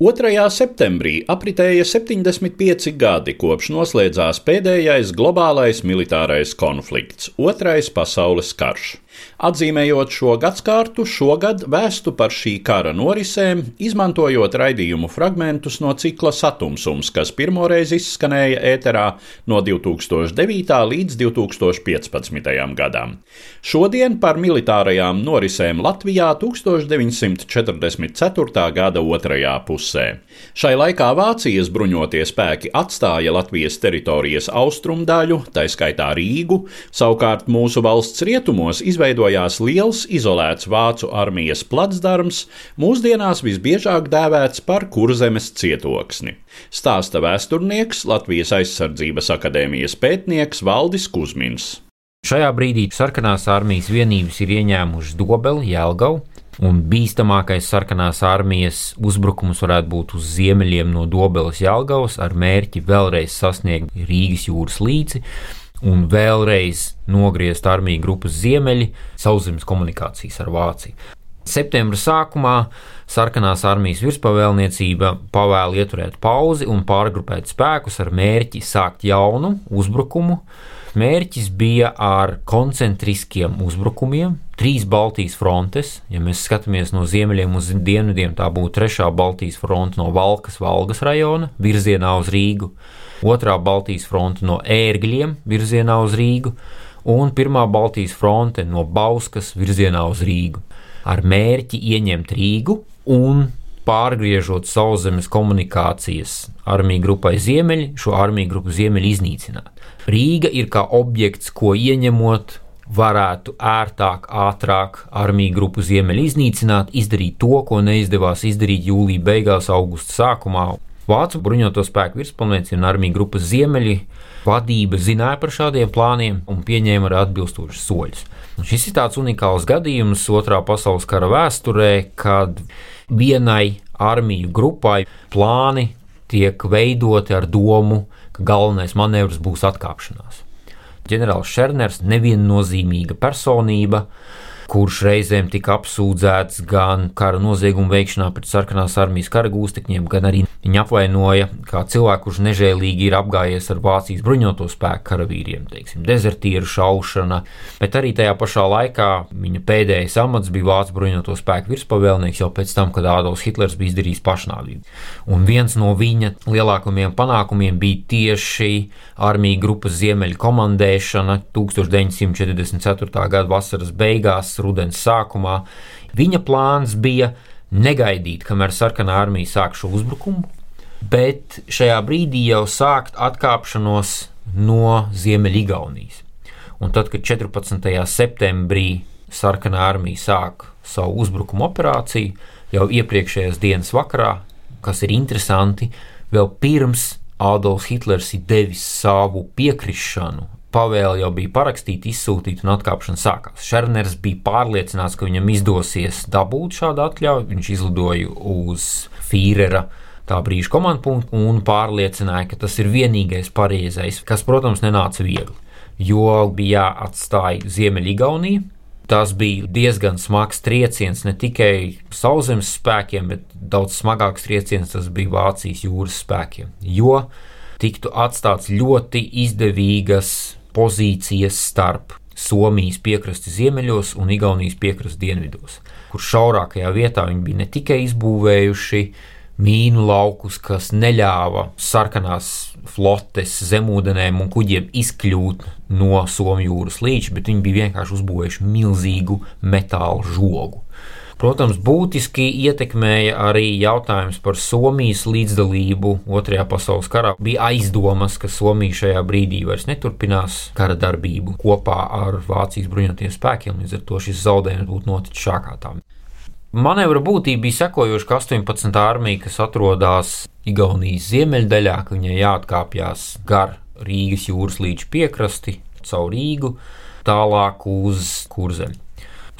2. septembrī apritēja 75 gadi kopš noslēdzās pēdējais globālais militārais konflikts - Otrais pasaules karš. Atzīmējot šo gadsimtu, šogad vēstu par šī kara norisēm, izmantojot raidījumu fragmentus no cikla Satumsums, kas pirmoreiz izskanēja ēterā no 2009. līdz 2015. gadam. Šodien par militārajām norisēm Latvijā 1944. gada otrajā pusē. Šai laikā Vācijas bruņotie spēki atstāja Latvijas teritorijas austrumdaļu, tā skaitā Rīgu, savukārt mūsu valsts rietumos izveidojās izveidojās liels izolēts vācu armijas placdarms, mūsdienās visbiežāk dēvēts par kurzemes cietoksni. Stāsta vēsturnieks Latvijas aizsardzības akadēmijas pētnieks Valdis Kusmins. Šajā brīdī sarkanās armijas vienības ir ieņēmušas Dobeli, Jēlgavu, un bīstamākais sarkanās armijas uzbrukums varētu būt uz ziemeļiem no Dobeles Jēlgavas ar mērķi vēlreiz sasniegt Rīgas jūras līci un vēlreiz nogriezt armiju grupas ziemeļi sauszemes komunikācijas ar Vāciju. Septembra sākumā sarkanās armijas virspavēlniecība pavēla ieturēt pauzi un pārgrupēt spēkus ar mērķi sākt jaunu uzbrukumu. Mērķis bija ar koncentriskiem uzbrukumiem, trīs Baltijas frontes. Ja mēs skatāmies no ziemeļiem uz dienvidiem, tā būtu trešā Baltijas fronte no Valkas, Valgas rajona virzienā uz Rīgu otrā Baltijas fronte no ērgļiem virzienā uz Rīgu un pirmā Baltijas fronte no Bauskas virzienā uz Rīgu. Ar mērķi ieņemt Rīgu un pārgriežot sauszemes komunikācijas armiju grupai Ziemeļi, šo armiju grupu Ziemeļi iznīcināt. Rīga ir kā objekts, ko ieņemot, varētu ērtāk, ātrāk armiju grupu Ziemeļi iznīcināt, izdarīt to, ko neizdevās izdarīt jūlijā beigās, augusta sākumā Vācu bruņoto spēku virspavēlniecība un armija grupas Ziemeļi vadība zināja par šādiem plāniem un pieņēma arī atbilstošus soļus. Un šis ir tāds unikāls gadījums Otrā pasaules kara vēsturē, kad vienai armiju grupai plāni tiek veidoti ar domu, ka galvenais manevrs būs atkāpšanās. Ģenerālis Šerners neviennozīmīga personība, kurš reizēm tika apsūdzēts gan kara noziegumu veikšanā pret sarkanās armijas kara gūstekņiem, gan arī viņa apvainoja kā cilvēku, kurš nežēlīgi ir apgājies ar Vācijas bruņoto spēku karavīriem, teiksim, dezertieru šaušana, bet arī tajā pašā laikā viņa pēdējais amats bija Vācijas bruņoto spēku virspavēlnieks jau pēc tam, kad Ādams Hitlers bija izdarījis pašnāvību. Un viens no viņa lielākajiem panākumiem bija tieši armija grupas ziemeļu komandēšana 1944. gada vasaras beigās rudens sākumā. Viņa plāns bija negaidīt, kamēr sarkanā armija sāk šo uzbrukumu, bet šajā brīdī jau sākt atkāpšanos no Ziemeļgaunijas. Un tad, kad 14. septembrī sarkanā armija sāk savu uzbrukuma operāciju, jau iepriekšējās dienas vakarā, kas ir interesanti, vēl pirms Adolfs Hitlers ir devis savu piekrišanu pavēle jau bija parakstīta, izsūtīta un atkāpšana sākās. Šerners bija pārliecināts, ka viņam izdosies dabūt šādu atļauju. Viņš izlidoja uz Fīrera tā brīža komandu punktu un pārliecināja, ka tas ir vienīgais pareizais, kas, protams, nenāca viegli. Jo bija jāatstāj Ziemeļgaunija. Tas bija diezgan smags trieciens ne tikai sauszemes spēkiem, bet daudz smagāks trieciens tas bija Vācijas jūras spēkiem. Jo tiktu atstāts ļoti izdevīgas pozīcijas starp Somijas piekrastes ziemeļos un Igaunijas piekrastes dienvidos, kur šaurākajā vietā viņi bija ne tikai izbūvējuši mīnu laukus, kas neļāva sarkanās flotes zemūdenēm un kuģiem izkļūt no Somijas jūras līča, bet viņi bija vienkārši uzbūvējuši milzīgu metāla žogu. Protams, būtiski ietekmēja arī jautājums par Somijas līdzdalību Otrajā pasaules karā. Bija aizdomas, ka Somija šajā brīdī vairs neturpinās kara darbību kopā ar Vācijas bruņotajiem spēkiem, līdz ar to šis zaudējums būtu noticis šākātā. Manevra būtība bija sekojoša, ka 18. armija, kas atrodas Igaunijas ziemeļdaļā, ka viņai jāatkāpjas gar Rīgas jūras līča piekrasti caur Rīgu, tālāk uz Kurzemi.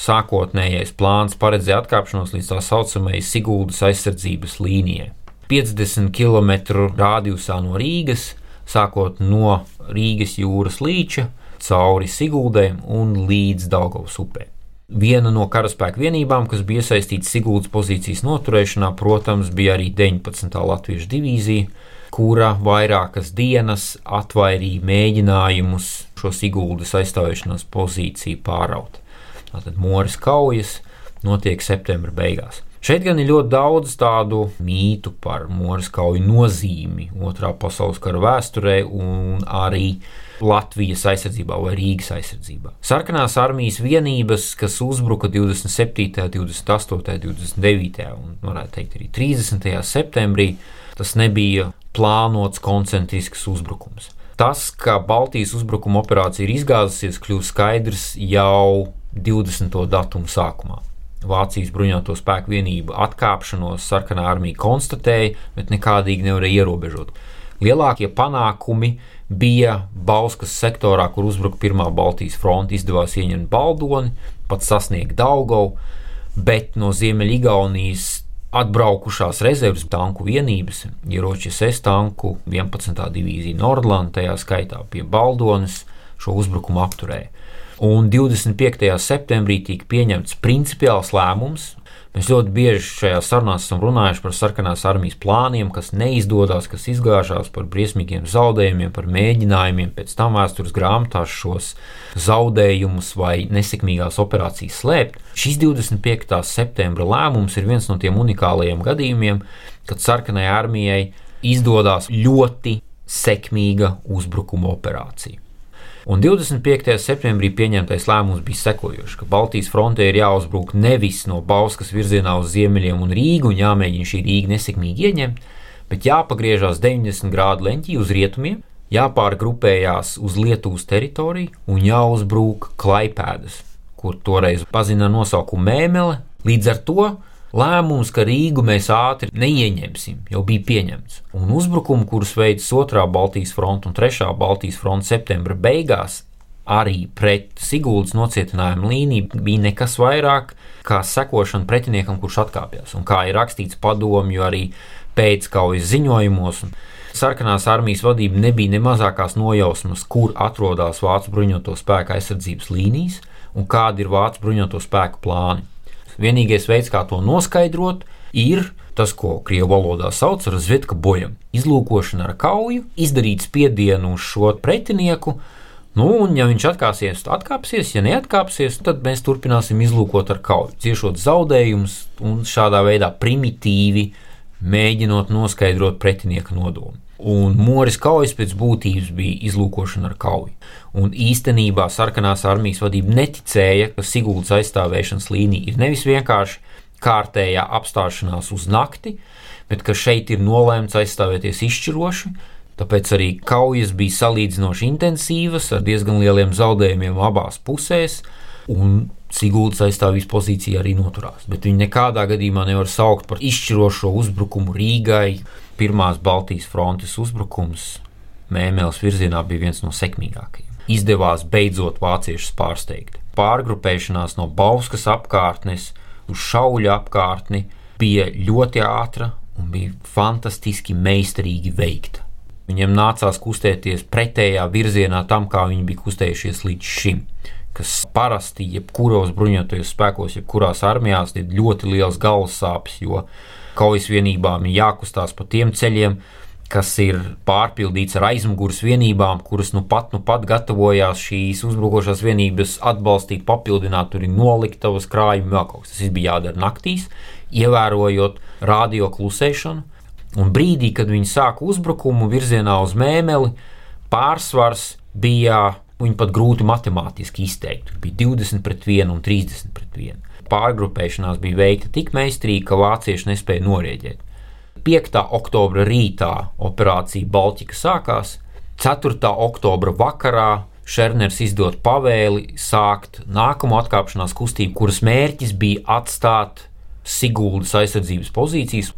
Sākotnējais plāns paredzēja atkāpšanos līdz tā saucamajai Siguldas aizsardzības līnijai. 50 km radiusā no Rīgas, sākot no Rīgas jūras līča, cauri Siguldai un līdz Daugavas upē. Viena no karaspēka vienībām, kas bija iesaistīta Siguldas pozīcijas noturēšanā, protams, bija arī 19. Latvijas divīzija, kura vairākas dienas atvairīja mēģinājumus šo Siguldas aizstāvēšanās pozīciju pāraut. Tātad Moras kaujas notiek septembra beigās. Šeit gan ir ļoti daudz tādu mītu par Moras kauju nozīmi Otrā pasaules kara vēsturē un arī Latvijas aizsardzībā vai Rīgas aizsardzībā. Sarkanās armijas vienības, kas uzbruka 27., 28., 29. un, varētu teikt, arī 30. septembrī, tas nebija plānots koncentrisks uzbrukums. Tas, ka Baltijas uzbrukuma operācija ir izgāzusies, kļūst skaidrs jau 20. datumu sākumā. Vācijas bruņoto spēku vienību atkāpšanos sarkanā armija konstatēja, bet nekādīgi nevarēja ierobežot. Lielākie panākumi bija Bauskas sektorā, kur uzbruka Pirmā Baltijas fronte, izdevās ieņemt Baldoni, pat sasniegt Daugovu, bet no Ziemeļgaunijas atbraukušās rezerves tanku vienības, ieroči SS tanku 11. divīzija Nordlanda, tajā skaitā pie Baldonas, šo uzbrukumu apturēja. Un 25. septembrī tika pieņemts principiāls lēmums. Mēs ļoti bieži šajā sarunā esam runājuši par sarkanās armijas plāniem, kas neizdodas, kas izgāžās par briesmīgiem zaudējumiem, par mēģinājumiem pēc tam vēstures grāmatās šos zaudējumus vai nesekmīgās operācijas slēpt. Šis 25. septembra lēmums ir viens no tiem unikālajiem gadījumiem, kad sarkanai armijai izdodas ļoti sekmīga uzbrukuma operācija. Un 25. septembrī pieņemtais lēmums bija sekojošs, ka Baltijas frontē ir jāuzbruk nevis no Bauskas virzienā uz ziemeļiem un Rīgu un jāmēģina šī Rīga nesekmīgi ieņemt, bet jāpagriežās 90 grādu leņķī uz rietumiem, jāpārgrupējās uz Lietuvas teritoriju un jāuzbruk Klaipēdas, kur toreiz pazina nosaukumu Mēmele. Līdz ar to Lēmums, ka Rīgu mēs ātri neieņemsim, jau bija pieņemts, un uzbrukumu, kurus veids otrā Baltijas fronte un trešā Baltijas fronte septembra beigās, arī pret Siguldas nocietinājumu līniju bija nekas vairāk kā sekošana pretiniekam, kurš atkāpjas. Un kā ir rakstīts padomju arī pēckaujas ziņojumos, sarkanās armijas vadība nebija ne mazākās nojausmas, kur atrodas Vācu bruņoto spēku aizsardzības līnijas un kādi ir Vācu bruņoto spēku plāni. Vienīgais veids, kā to noskaidrot, ir tas, ko krievu valodā sauc par zviedka bojam. Izlūkošana ar kauju, izdarīt spiedienu uz šo pretinieku. Nu, un, ja viņš atkāpsies, tad atkāpsies, ja neatkāpsies, tad mēs turpināsim izlūkot ar kauju, ciešot zaudējumus un šādā veidā primitīvi mēģinot noskaidrot pretinieka nodomu. Un Moris kaujas pēc būtības bija izlūkošana ar kauju. Un īstenībā sarkanās armijas vadība neticēja, ka Siguldas aizstāvēšanas līnija ir nevis vienkārši kārtējā apstāšanās uz nakti, bet ka šeit ir nolēmts aizstāvēties izšķiroši. Tāpēc arī kaujas bija salīdzinoši intensīvas, ar diezgan lieliem zaudējumiem abās pusēs, un Siguldas aizstāvības pozīcija arī noturās. Bet viņi nekādā gadījumā nevar saukt par izšķirošo uzbrukumu Rīgai, pirmās Baltijas frontes uzbrukums Mēnesis virzienā bija viens no sekmīgākajiem. Izdevās beidzot vāciešus pārsteigt. Pārgrupēšanās no Bauskas apkārtnes uz šauļu apkārtni bija ļoti ātra un bija fantastiski meistarīgi veikta. Viņiem nācās kustēties pretējā virzienā tam, kā viņi bija kustējušies līdz šim. Kas parasti jebkuros bruņotajos spēkos, jebkurās armijās ir ļoti liels galvas sāpes, jo kaujas vienībām ir jākustās pa tiem ceļiem, kas ir pārpildīts ar aizmugures vienībām, kuras nu pat, nu pat gatavojās šīs uzbrukošās vienības atbalstīt, papildināt, tur ir noliktavas krājumi, vēl kaut kas. Tas bija jādara naktīs, ievērojot radio klusēšanu. Un brīdī, kad viņi sāka uzbrukumu virzienā uz mēmeli, pārsvars bija pat grūti matemātiski izteikt. Tur bija 20 pret 1 un 30 pret 1. Pārgrupēšanās bija veikta tik meistarīgi, ka vācieši nespēja norēģēt. 5. oktobra rītā operācija Baltika sākās, 4. oktobra vakarā Šerners izdod pavēli sākt nākamo atkāpšanās kustību, kuras mērķis bija atstāt Siguldas aizsardzības pozīcijas,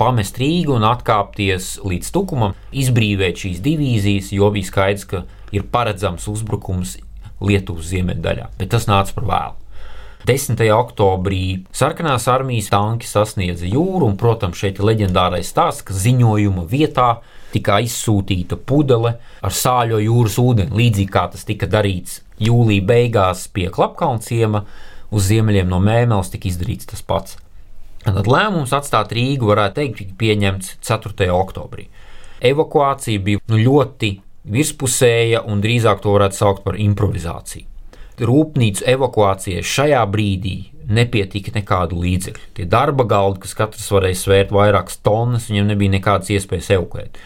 pamest Rīgu un atkāpties līdz Tukumam, izbrīvēt šīs divīzijas, jo bija skaidrs, ka ir paredzams uzbrukums Lietuvas ziemeļdaļā, bet tas nāca par vēlu. 10. oktobrī sarkanās armijas tanki sasniedza jūru, un, protams, šeit ir leģendārais stāsts, ka ziņojuma vietā tika izsūtīta pudele ar sāļo jūras ūdeni, līdzīgi kā tas tika darīts jūlijā beigās pie Klapkalna ciema, uz ziemeļiem no Mēneles tika izdarīts tas pats. Tad lēmums atstāt Rīgu varētu teikt, tika pieņemts 4. oktobrī. Evakuācija bija nu, ļoti virspusēja un drīzāk to varētu saukt par improvizāciju. Rūpnīcu evakuācijai šajā brīdī nepietika nekādu līdzekļu. Tie darba galdi, kas katrs varēja svērt vairākas tonnas, viņiem nebija nekādas iespējas evakuēt.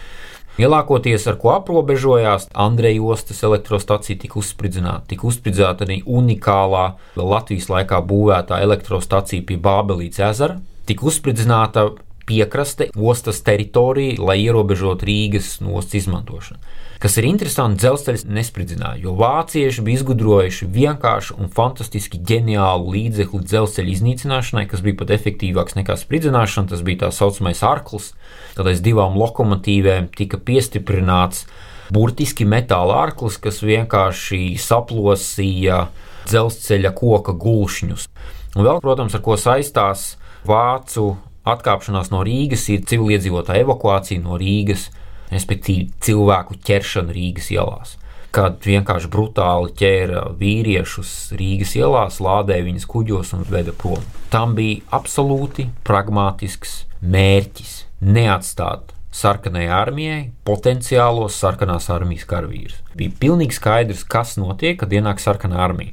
Lielākoties ar ko aprobežojās, Andreja ostas elektrostacija tika uzspridzināta. Tika uzspridzināta arī unikālā Latvijas laikā būvētā elektrostacija pie Bābelītes ezera. Tika uzspridzināta piekraste, ostas teritorija, lai ierobežotu Rīgas ostas izmantošanu. Kas ir interesanti, dzelzceļš nespridzināja, jo vācieši bija izgudrojuši vienkāršu un fantastiski ģeniālu līdzekli dzelzceļa iznīcināšanai, kas bija pat efektīvāks nekā spridzināšana. Tas bija tā saucamais arklis, kad aiz divām lokomotīvēm tika piestiprināts burtiski metāla arklis, kas vienkārši saplosīja dzelzceļa koka gulšņus. Un vēl, protams, ar ko saistās vācu atkāpšanās no Rīgas, ir civiliedzīvotāja evakuācija no Rīgas respektīvi cilvēku ķeršanu Rīgas ielās. Kad vienkārši brutāli ķēra vīriešus Rīgas ielās, lādēja viņus kuģos un veda prom. Tam bija absolūti pragmatisks mērķis neatstāt sarkanai armijai potenciālos sarkanās armijas karavīrus. Bija pilnīgi skaidrs, kas notiek, kad ienāk sarkanā armija.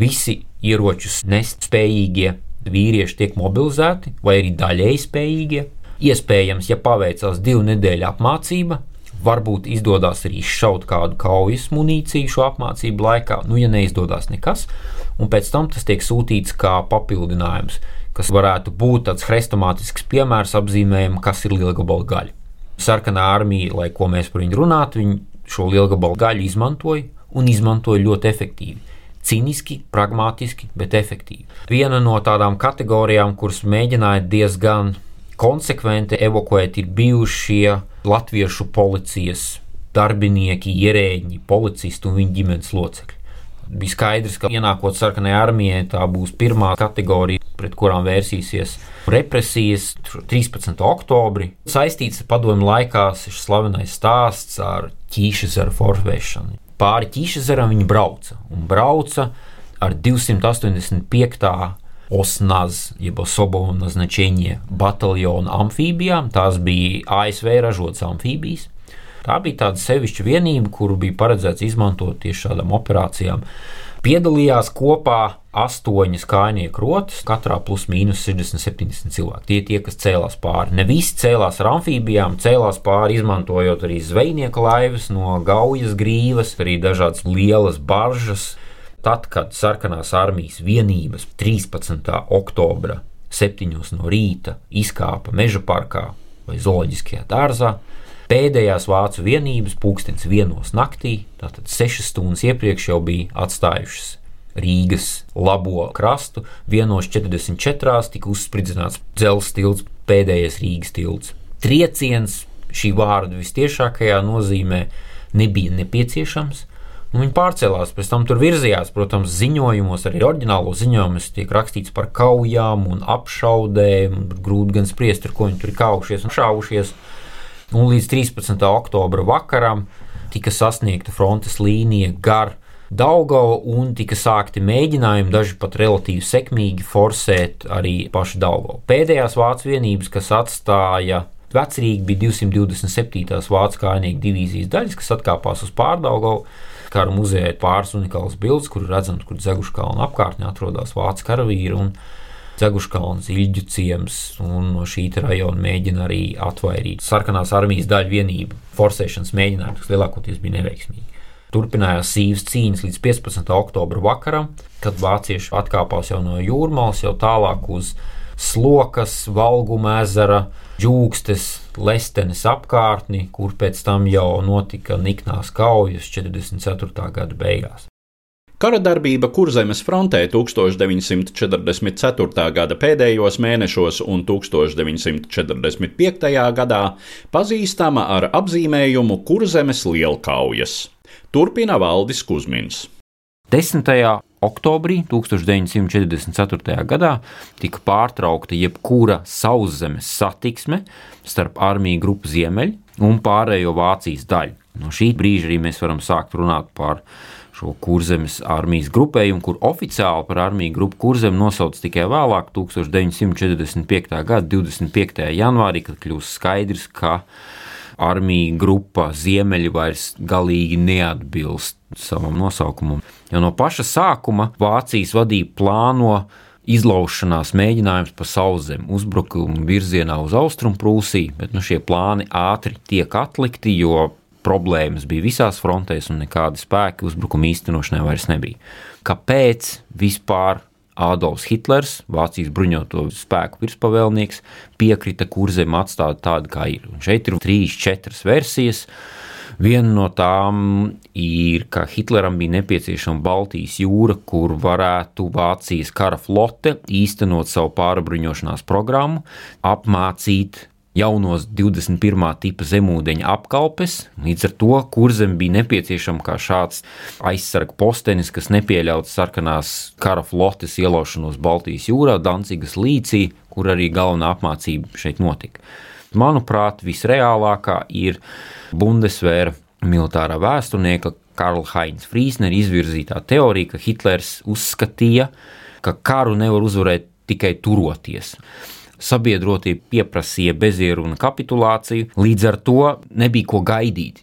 Visi ieročus nest spējīgie vīrieši tiek mobilizēti, vai arī daļēji spējīgie, Iespējams, ja paveicās divu nedēļu apmācība, varbūt izdodas arī šaut kādu kaujas munīciju šo apmācību laikā, nu, ja neizdodas nekas, un pēc tam tas tiek sūtīts kā papildinājums, kas varētu būt tāds hrestomātisks piemērs apzīmējumam, kas ir lielgabala gaļa. Sarkanā armija, lai ko mēs par viņu runātu, viņi šo lielgabalu gaļu izmantoja un izmantoja ļoti efektīvi. Ciniski, pragmatiski, bet efektīvi. Viena no tādām kategorijām, kuras mēģināja diezgan konsekventi evakuēti ir bijušie latviešu policijas darbinieki, ierēģi, policisti un viņu ģimenes locekļi. Bija skaidrs, ka ienākot sarkanajai armijai, tā būs pirmā kategorija, pret kurām vērsīsies represijas 13. oktobrī. Saistīts ar padomu laikā šis slavenais stāsts ar ķīšezaru forvēšanu pāri Ķīšezeram viņi brauca. Un brauca ar 285. Osnaz, jeb Sobonas Nečēņie bataljona amfībijām. Tās bija ASV ražotas amfībijas. Tā bija tāda sevišķa vienība, kuru bija paredzēts izmantot tieši šādām operācijām. Piedalījās kopā astoņas kājnieku rotas, katrā plus mīnus 60-70 cilvēki. Tie tie, kas cēlās pāri. Ne visi cēlās ar amfībijām, cēlās pāri izmantojot arī zvejnieku laivas no Gaujas grīvas, arī dažādas lielas baržas. Tad, kad sarkanās armijas vienības 13. oktobra 7. no rīta izkāpa meža parkā vai zooloģiskajā dārzā, pēdējās vācu vienības pūkstens vienos naktī, tātad sešas stundas iepriekš jau bija atstājušas Rīgas labo krastu. 1.44. tika uzspridzināts dzelzceļa tilts, pēdējais Rīgas tilts. Trieciens šī vārda visciešākajā nozīmē nebija nepieciešams, Un viņi pārcēlās, pēc tam tur virzījās. Protams, ziņojumos, arī oriģinālos ziņojumos tiek rakstīts par kaujām un apšaudēm. Grūti gan spriest, ar ko viņi tur ir kaušies un šāvušies. Un līdz 13. oktobra vakaram tika sasniegta frontes līnija gar Daugava un tika sākti mēģinājumi, daži pat relatīvi sekmīgi, forsēt arī pašu Daugavu. Pēdējās vācu vienības, kas atstāja Vecrīgi bija 227. vācu kājnieku divīzijas daļas, kas atkāpās uz pārdaugavu. Kara muzejā ir pāris unikāls bildes, kur redzams, kur Zeguškalna apkārtnē atrodas vācu karavīri. Zeguškalns, Ilģu ciems un no šī rajona mēģina arī atvairīt sarkanās armijas daļu vienību forsēšanas mēģinājumus, kas lielākoties bija neveiksmīgi. Turpinājās sīvas cīņas līdz 15. oktobra vakaram, kad vācieši atkāpās jau no jūrmālas, jau tālāk uz slokas, valguma ezera, džūkstes, lestenes apkārtni, kur pēc tam jau notika niknās kaujas 44. gada beigās. Kara darbība Kurzemes frontē 1944. gada pēdējos mēnešos un 1945. gadā pazīstama ar apzīmējumu Kurzemes lielkaujas. Turpina Valdis Kusmins. 10. oktobrī 1944. gadā tika pārtraukta jebkura sauszemes satiksme starp armiju grupu Ziemeļ un pārējo Vācijas daļu. No šī brīža arī mēs varam sākt runāt par šo kurzemes armijas grupējumu, kur oficiāli par armiju grupu kurzem nosauc tikai vēlāk, 1945. gada 25. janvārī, kad kļūst skaidrs, ka armija grupa Ziemeļi vairs galīgi neatbilst savam nosaukumam. Jau no paša sākuma Vācijas vadība plāno izlaušanās mēģinājums pa sauszemi, uzbrukumu virzienā uz Austrumprūsiju, bet nu, šie plāni ātri tiek atlikti, jo problēmas bija visās frontēs un nekādi spēki uzbrukuma īstenošanai vairs nebija. Kāpēc vispār Adolfs Hitlers, Vācijas bruņoto spēku virspavēlnieks, piekrita kurzem atstāt tādu, kā ir. Un šeit ir trīs, četras versijas. Viena no tām ir, ka Hitleram bija nepieciešama Baltijas jūra, kur varētu Vācijas kara flote īstenot savu pārbruņošanās programmu, apmācīt jaunos 21. tipa zemūdeņa apkalpes. Līdz ar to kurzem bija nepieciešama kā šāds aizsarga postenis, kas nepieļautu sarkanās kara flotes ielaušanos Baltijas jūrā, Dancigas līcī, kur arī galvenā apmācība šeit notika. Manuprāt, visreālākā ir Bundesvēra militārā vēsturnieka Karla Heinz Frīsnera izvirzītā teorija, ka Hitlers uzskatīja, ka karu nevar uzvarēt tikai turoties sabiedrotie pieprasīja bezieru un kapitulāciju, līdz ar to nebija ko gaidīt.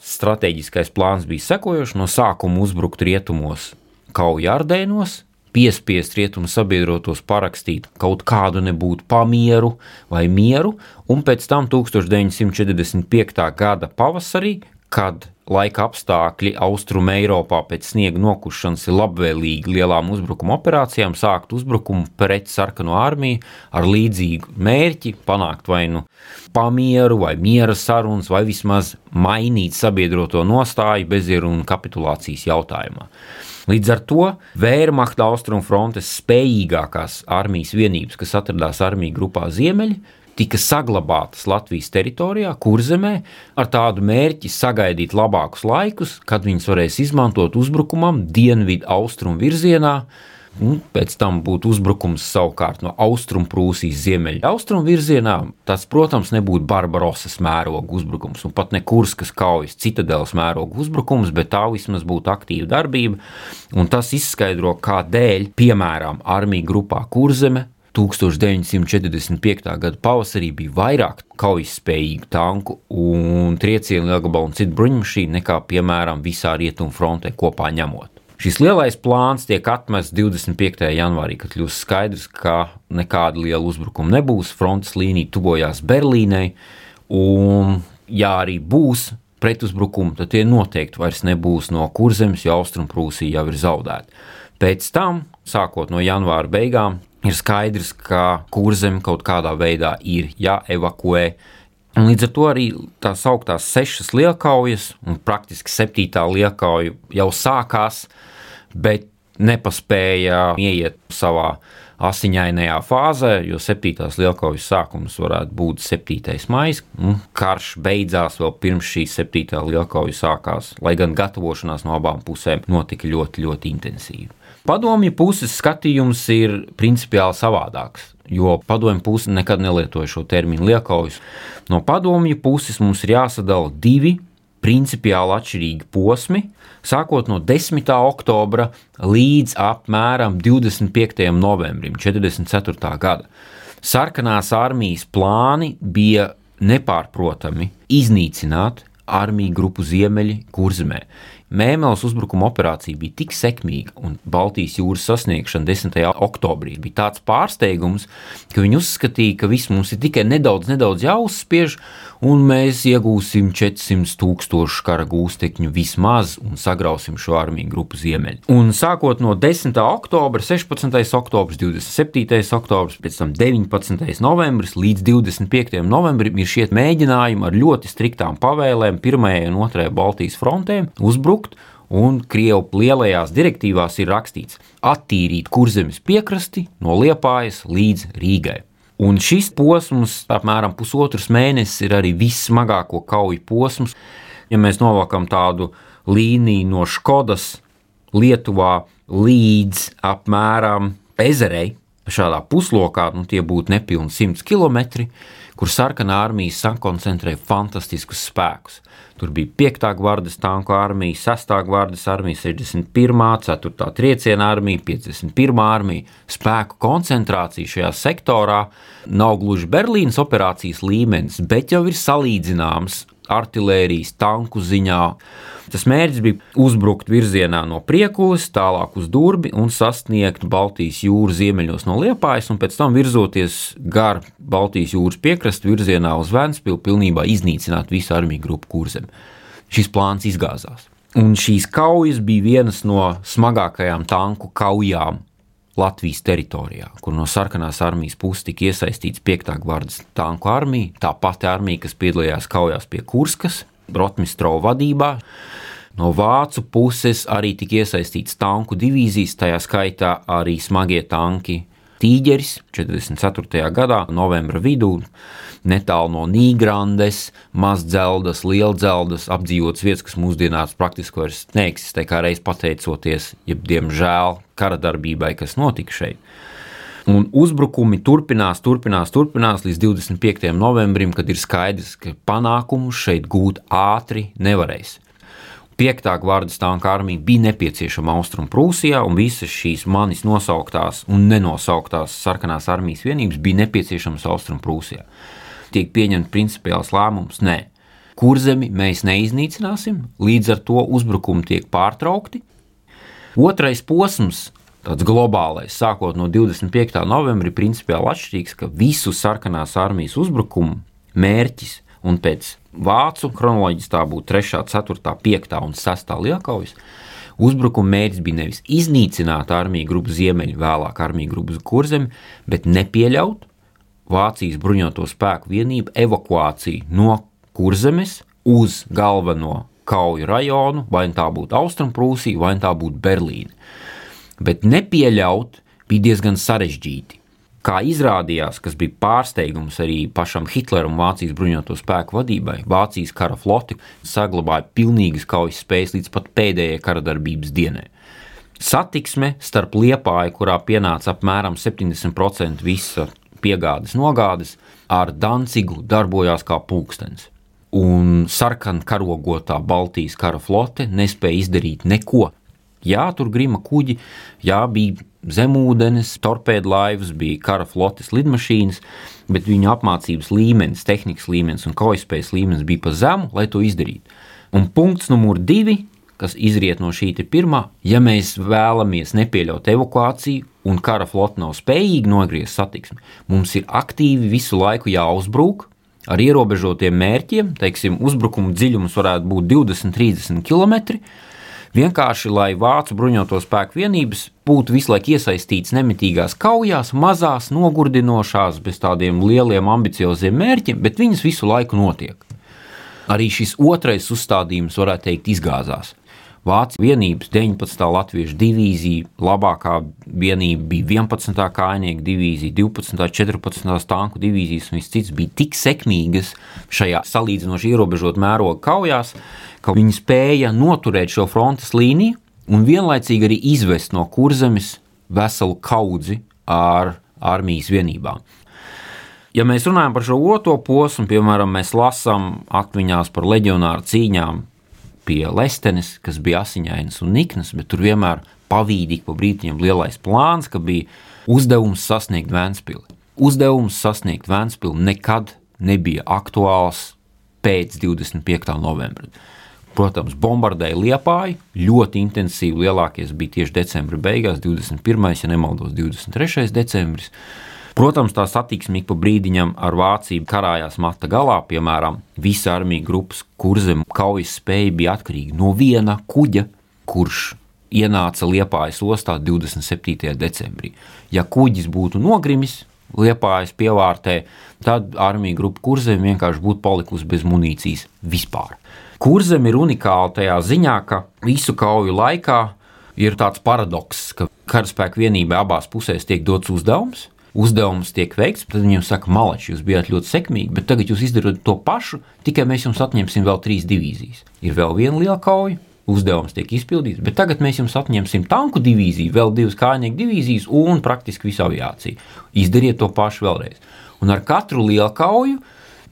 Stratēģiskais plāns bija sekojošs: no sākuma uzbrukt rietumos, Kaujārdēnos, piespiest rietumu sabiedrotos parakstīt kaut kādu nebūtu pamieru vai mieru, un pēc tam 1945. gada pavasarī, kad laika apstākļi Austrumē Eiropā pēc sniega nokušanas ir labvēlīgi lielām uzbrukuma operācijām, sākt uzbrukumu pret sarkano armiju ar līdzīgu mērķi panākt vai nu pamieru, vai miera sarunas, vai vismaz mainīt sabiedroto nostāju bezieru un kapitulācijas jautājumā. Līdz ar to Vērmachta austrumfrontes spējīgākās armijas vienības, kas atradās armiju grupā Ziemeļi, tika saglabātas Latvijas teritorijā, kurzemē, ar tādu mērķi sagaidīt labākus laikus, kad viņas varēs izmantot uzbrukumam dienvidu austrumu virzienā. Un pēc tam būtu uzbrukums savukārt no austrumprūsijas ziemeļa austrumu virzienā. Tas, protams, nebūtu Barbarosas mēroga uzbrukums un pat ne Kurskas kaujas citadeles mēroga uzbrukums, bet tā vismaz būtu aktīva darbība. Un tas izskaidro, kādēļ, piemēram, armija grupā Kurzeme 1945. gada pavasarī bija vairāk kaujas spējīgu tanku un triecienu lielgabalu un citu bruņmašīnu nekā, piemēram, visā rietumu frontē kopā ņemot. Šis lielais plāns tiek atmests 25. janvārī, kad kļūst skaidrs, ka nekāda liela uzbrukuma nebūs. Frontes līnija tuvojās Berlīnai, un, ja arī būs pretuzbrukumi, tad tie noteikti vairs nebūs no kurzemes, jo Austrumprūsija jau ir zaudēta. Pēc tam, sākot no janvāra beigām, ir skaidrs, ka kurzem kaut kādā veidā ir jāevakuē. Un līdz ar to arī tā sauktās sešas lielkaujas, un praktiski septītā lielkauja jau sākās, bet nepaspēja ieiet savā asiņainajā fāzē, jo septītās lielkaujas sākums varētu būt 7. maija. Karš beidzās vēl pirms šīs septītā lielkauja sākās, lai gan gatavošanās no abām pusēm notika ļoti, ļoti intensīvi. Padomju puses skatījums ir principiāli savādāks, jo padomju puse nekad nelietoja šo terminu liekaujas. No padomju puses mums ir jāsadala divi principiāli atšķirīgi posmi, sākot no 10. oktobra līdz apmēram 25. novembrim 44. gada. Sarkanās armijas plāni bija nepārprotami iznīcināt armiju grupu Ziemeļi kurzemē. Mēnesis uzbrukuma operācija bija tik sekmīga un Baltijas jūras sasniegšana 10. oktobrī bija tāds pārsteigums, ka viņi uzskatīja, ka viss mums ir tikai nedaudz, nedaudz jāuzspiež, un mēs iegūsim 400 tūkstošu kara gūstekņu vismaz un sagrausim šo armiju grupu ziemeļi. Un sākot no 10. oktobra, 16. oktobris, 27. oktobris, pēc tam 19. novembris līdz 25. novembrim ir šie mēģinājumi ar ļoti striktām pavēlēm 1. un 2. Baltijas frontēm uzbrukt uzbrukt, un Krievu lielajās direktīvās ir rakstīts attīrīt kurzemes piekrasti no Liepājas līdz Rīgai. Un šis posms, apmēram pusotrs mēnesis, ir arī vissmagāko kauju posms. Ja mēs novākam tādu līniju no Škodas, Lietuvā līdz apmēram Ezerei, šādā puslokā, nu, tie būtu nepilni 100 km, kur sarkanā armija sakoncentrē fantastiskus spēkus. Tur bija 5. gvardas tanku armija, 6. gvardas armija, 61. 4. trieciena armija, 51. armija. Spēku koncentrācija šajā sektorā nav gluži Berlīnas operācijas līmenis, bet jau ir salīdzināms artērijas, tanku ziņā. Tas mērķis bija uzbrukt virzienā no Priekulas, tālāk uz Durbi un sasniegt Baltijas jūras ziemeļos no Liepājas, un pēc tam virzoties gar Baltijas jūras piekrastu virzienā uz Vēnspili, pilnībā iznīcināt visu armiju grupu kurzem. Šis plāns izgāzās. Un šīs kaujas bija vienas no smagākajām tanku kaujām Latvijas teritorijā, kur no sarkanās armijas puses tika iesaistīts 5. gvardas tanku armija, tā pati armija, kas piedalījās kaujās pie Kurskas, Rotmistrova vadībā. No vācu puses arī tika iesaistīts tanku divīzijas, tajā skaitā arī smagie tanki Tīģeris 44. gadā, novembra vidū netālu no Nīgrandes, Mazdzeldas, Lielzeldas apdzīvotas vietas, kas mūsdienās praktiski vairs neeksistē, kā reiz pateicoties, ja diemžēl kara darbībai, kas notika šeit. Un uzbrukumi turpinās, turpinās, turpinās līdz 25. novembrim, kad ir skaidrs, ka panākumus šeit gūt ātri nevarēs. 5. gvardas tanka armija bija nepieciešama Austrumprūsijā, un visas šīs manis nosauktās un nenosauktās sarkanās armijas vienības bija nepieciešamas Austrumprūsijā tiek pieņemts principiāls lēmums. Nē, kurzemi mēs neiznīcināsim, līdz ar to uzbrukumi tiek pārtraukti. Otrais posms, tāds globālais, sākot no 25. novembra, ir principiāli atšķirīgs, ka visu sarkanās armijas uzbrukumu mērķis un pēc vācu kronoloģijas tā būtu 3, 4, 5 un 6 lielkaujas. Uzbrukuma mērķis bija nevis iznīcināt armiju grupu ziemeļu, vēlāk armiju grupu kurzemi, bet nepieļaut, Vācijas bruņoto spēku vienību evakuāciju no Kurzemes uz galveno kauju rajonu, vai nu tā būtu Austrumprūsija, vai nu tā būtu Berlīna. Bet nepieļaut bija diezgan sarežģīti. Kā izrādījās, kas bija pārsteigums arī pašam Hitleram un Vācijas bruņoto spēku vadībai, Vācijas kara flote saglabāja pilnīgas kaujas spējas līdz pat pēdējai kara darbības dienai. Satiksme starp Liepāju, kurā pienāca apmēram 70% visa piegādes, nogādes, ar Dancigu darbojās kā pulkstenis. Un sarkanā karogotā Baltijas kara flote nespēja izdarīt neko. Jā, tur grima kuģi, jā, bija zemūdens, torpēdu laivas, bija kara flotes lidmašīnas, bet viņu apmācības līmenis, tehnikas līmenis un kaujaspējas līmenis bija pa zemu, lai to izdarītu. Un punkts numur divi kas izriet no šī pirmā, ja mēs vēlamies nepieļaut evakuāciju un kara flote nav spējīga nogriezt satiksmi, mums ir aktīvi visu laiku jāuzbrūk ar ierobežotiem mērķiem. Teiksim, uzbrukuma dziļums varētu būt 20, 30 km. Vienkārši, lai vācu bruņoto spēku vienības būtu visu laiku iesaistītas nemitīgās kaujās, mazās, nogurdinošās, bez tādiem lieliem, ambicioziem mērķiem, bet viņas visu laiku notiek. Arī šis otrais uzstādījums, varētu teikt, izgāzās. Vācijas vienības 19. latviešu divīzija, labākā vienība bija 11. kājnieku divīzija, 12. un 14. tanku divīzijas, un viss cits bija tik sekmīgas šajā salīdzinoši ierobežot mēroga kaujās, ka viņi spēja noturēt šo frontes līniju un vienlaicīgi arī izvest no kurzemes veselu kaudzi ar armijas vienībām. Ja mēs runājam par šo otro posmu, piemēram, mēs lasām atmiņās par leģionāru cīņām pie Lestenes, kas bija asiņainas un niknas, bet tur vienmēr pavīdīgi pa brītiņam lielais plāns, ka bija uzdevums sasniegt Vēnspili. Uzdevums sasniegt Vēnspili nekad nebija aktuāls pēc 25. novembra. Protams, bombardēja Liepāju ļoti intensīvi. Lielākais bija tieši decembra beigās, 21. ja nemaldos, 23. decembris. Protams, tā satiksme ik pa brīdiņam ar Vāciju karājās mata galā. Piemēram, visa armija grupas kurzem kaujas spēja bija atkarīga no viena kuģa, kurš ienāca Liepājas ostā 27. decembrī. Ja kuģis būtu nogrimis, Liepājas pievārtē, tad armija grupa kurzem vienkārši būtu palikusi bez munīcijas vispār. Kurzem ir unikāla tajā ziņā, ka visu kauju laikā ir tāds paradoks, ka karaspēka vienībai abās pusēs tiek dots uzdevums. Uzdevums tiek veikts, tad viņiem saka, malači, jūs bijāt ļoti sekmīgi, bet tagad jūs izdarāt to pašu, tikai mēs jums atņemsim vēl trīs divīzijas. Ir vēl viena liela kauja, uzdevums tiek izpildīts, bet tagad mēs jums atņemsim tanku divīziju, vēl divas kājnieku divīzijas un praktiski visu aviāciju. Izdariet to pašu vēlreiz. Un ar katru lielu kauju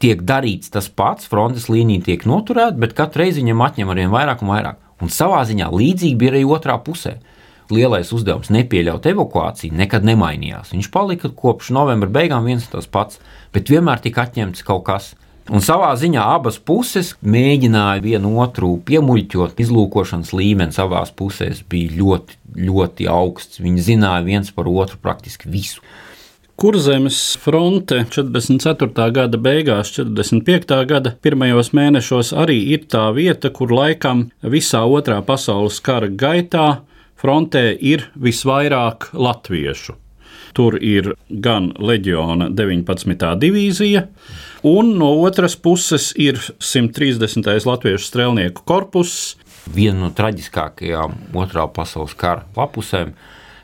tiek darīts tas pats, frontes līnija tiek noturēta, bet katru reizi viņam atņem arvien vairāk un vairāk. Un savā ziņā līdzīgi bija arī otrā pusē. Lielais uzdevums nepieļaut evakuāciju nekad nemainījās. Viņš palika kopš novembra beigām viens un tas pats, bet vienmēr tika atņemts kaut kas, Un savā ziņā abas puses mēģināja vienu otru piemuļķot. Izlūkošanas līmenis abās pusēs bija ļoti, ļoti augsts. Viņi zināja viens par otru praktiski visu. Kurzemes fronte 44. gada beigās, 45. gada pirmajos mēnešos arī ir tā vieta, kur laikam visā otrā pasaules kara gaitā frontē ir visvairāk latviešu. Tur ir gan leģiona 19. divīzija, un no otras puses ir 130. latviešu strēlnieku korpus. Viena no traģiskākajām otrā pasaules kara lapusēm,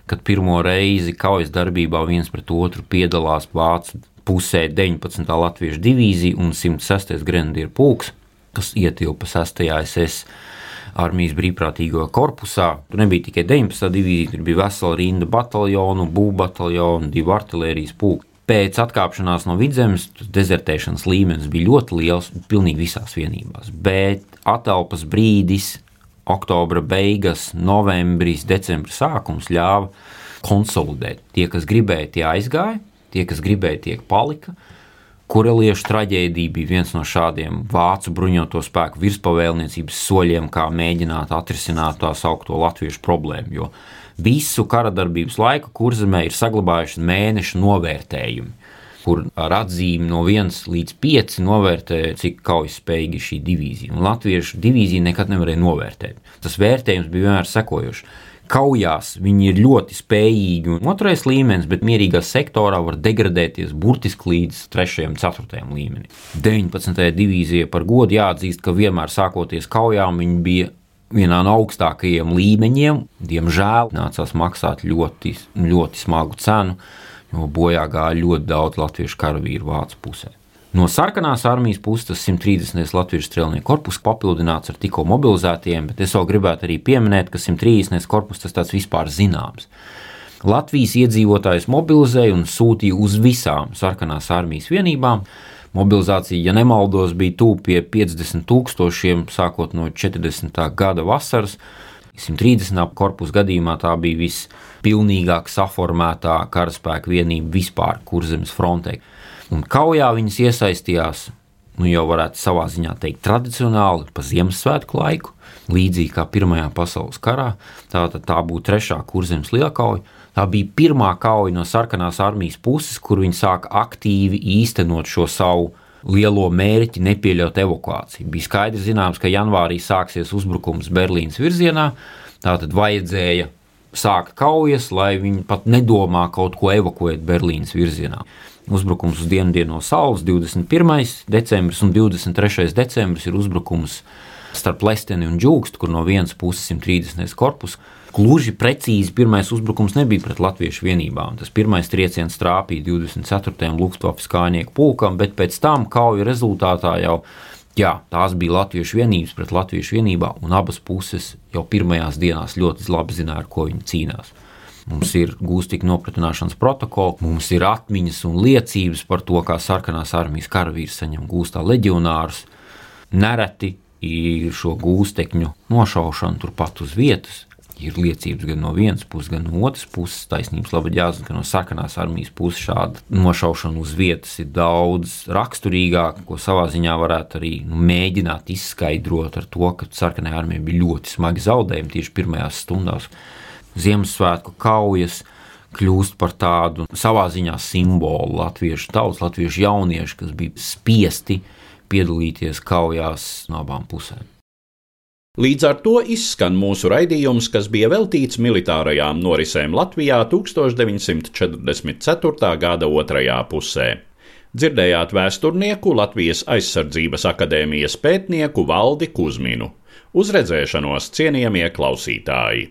kad pirmo reizi kaujas darbībā viens pret otru piedalās vācu pusē 19. latviešu divīzija un 106. grenadieru pulks, kas ietilpa 6. SS armijas brīvprātīgo korpusā. Tur nebija tikai 19. divīzija, tur bija vesela rinda bataljonu, būvbataljonu, divu artērijas pulku. Pēc atkāpšanās no vidzemes dezertēšanas līmenis bija ļoti liels, pilnīgi visās vienībās. Bet atelpas brīdis, oktobra beigas, novembris, decembris sākums ļāva konsolidēt. Tie, kas gribēja, tie aizgāja, tie, kas gribēja, tie palika. Kureliešu traģēdija bija viens no šādiem vācu bruņoto spēku virspavēlniecības soļiem, kā mēģināt atrisināt tā saucamo latviešu problēmu. Jo visu kara darbības laiku kurzemē ir saglabājušies mēnešu novērtējumi, kur ar atzīmi no 1 līdz 5 novērtē, cik kaujas spējīga ir šī divīzija. Un latviešu divīzija nekad nevarēja novērtēt. Tas vērtējums bija vienmēr sekojošs kaujās viņi ir ļoti spējīgi un otrais līmenis, bet mierīgā sektorā var degradēties burtiski līdz 3. un 4. līmenim. 19. divīzija par godu jāatzīst, ka vienmēr sākoties kaujām viņi bija vienā no augstākajiem līmeņiem. Diemžēl nācās maksāt ļoti, ļoti smagu cenu, jo bojā gāja ļoti daudz latviešu karavīru vācu pusē. No sarkanās armijas puses tas 130. Latvijas strēlnieku korpus papildināts ar tikko mobilizētiem, bet es vēl gribētu arī pieminēt, ka 130. korpus tas tāds vispār zināms. Latvijas iedzīvotājus mobilizēja un sūtīja uz visām sarkanās armijas vienībām. Mobilizācija, ja nemaldos, bija tuvu pie 50 tūkstošiem, sākot no 40. gada vasaras. 130. korpusu gadījumā tā bija vispilnīgāk saformētā karaspēka vienība vispār kurzemes frontē un kaujā viņas iesaistījās. Nu, jau varētu savā ziņā teikt, tradicionāli pa Ziemassvētku laiku, līdzīgi kā Pirmajā pasaules karā. Tā, tā būtu trešā kurzemes lielkauja. Tā bija pirmā kauja no sarkanās armijas puses, kur viņi sāka aktīvi īstenot šo savu lielo mērķi nepieļaut evakuāciju. Bija skaidrs, zināms, ka janvārī sāksies uzbrukums Berlīnas virzienā. Tātad vajadzēja sākt kaujas, lai viņi pat nedomā kaut ko evakuēt Berlīnas virzienā uzbrukums uz dienvidu no Saules 21. decembris un 23. decembris ir uzbrukums starp Lesteni un Džūkstu, kur no vienas puses 130. korpus. Gluži precīzi pirmais uzbrukums nebija pret latviešu vienībām. Tas pirmais trieciens trāpīja 24. Luftwaffe kājnieku pulkam, bet pēc tam kauju rezultātā jau jā, tās bija latviešu vienības pret latviešu vienībā, un abas puses jau pirmajās dienās ļoti labi zināja, ar ko viņi cīnās. Mums ir gūstika nopratināšanas protokoli, mums ir atmiņas un liecības par to, kā sarkanās armijas karavīrs saņem gūstā leģionārus. Nereti ir šo gūstekņu nošaušana turpat uz vietas. Ir liecības gan no vienas puses, gan no otras puses. Taisnības labad jāzina, ka no sarkanās armijas puses šāda nošaušana uz vietas ir daudz raksturīgāka, ko savā ziņā varētu arī nu, mēģināt izskaidrot ar to, ka sarkanajā armijā bija ļoti smagi zaudējumi tieši pirmajās stundās. Ziemassvētku kaujas kļūst par tādu savā ziņā simbolu latviešu tautas, latviešu jauniešu, kas bija spiesti piedalīties kaujās no abām pusēm. Līdz ar to izskan mūsu raidījums, kas bija veltīts militārajām norisēm Latvijā 1944. gada otrajā pusē. Dzirdējāt vēsturnieku Latvijas aizsardzības akadēmijas pētnieku Valdi Kusminu. Uz redzēšanos, cienījamie klausītāji!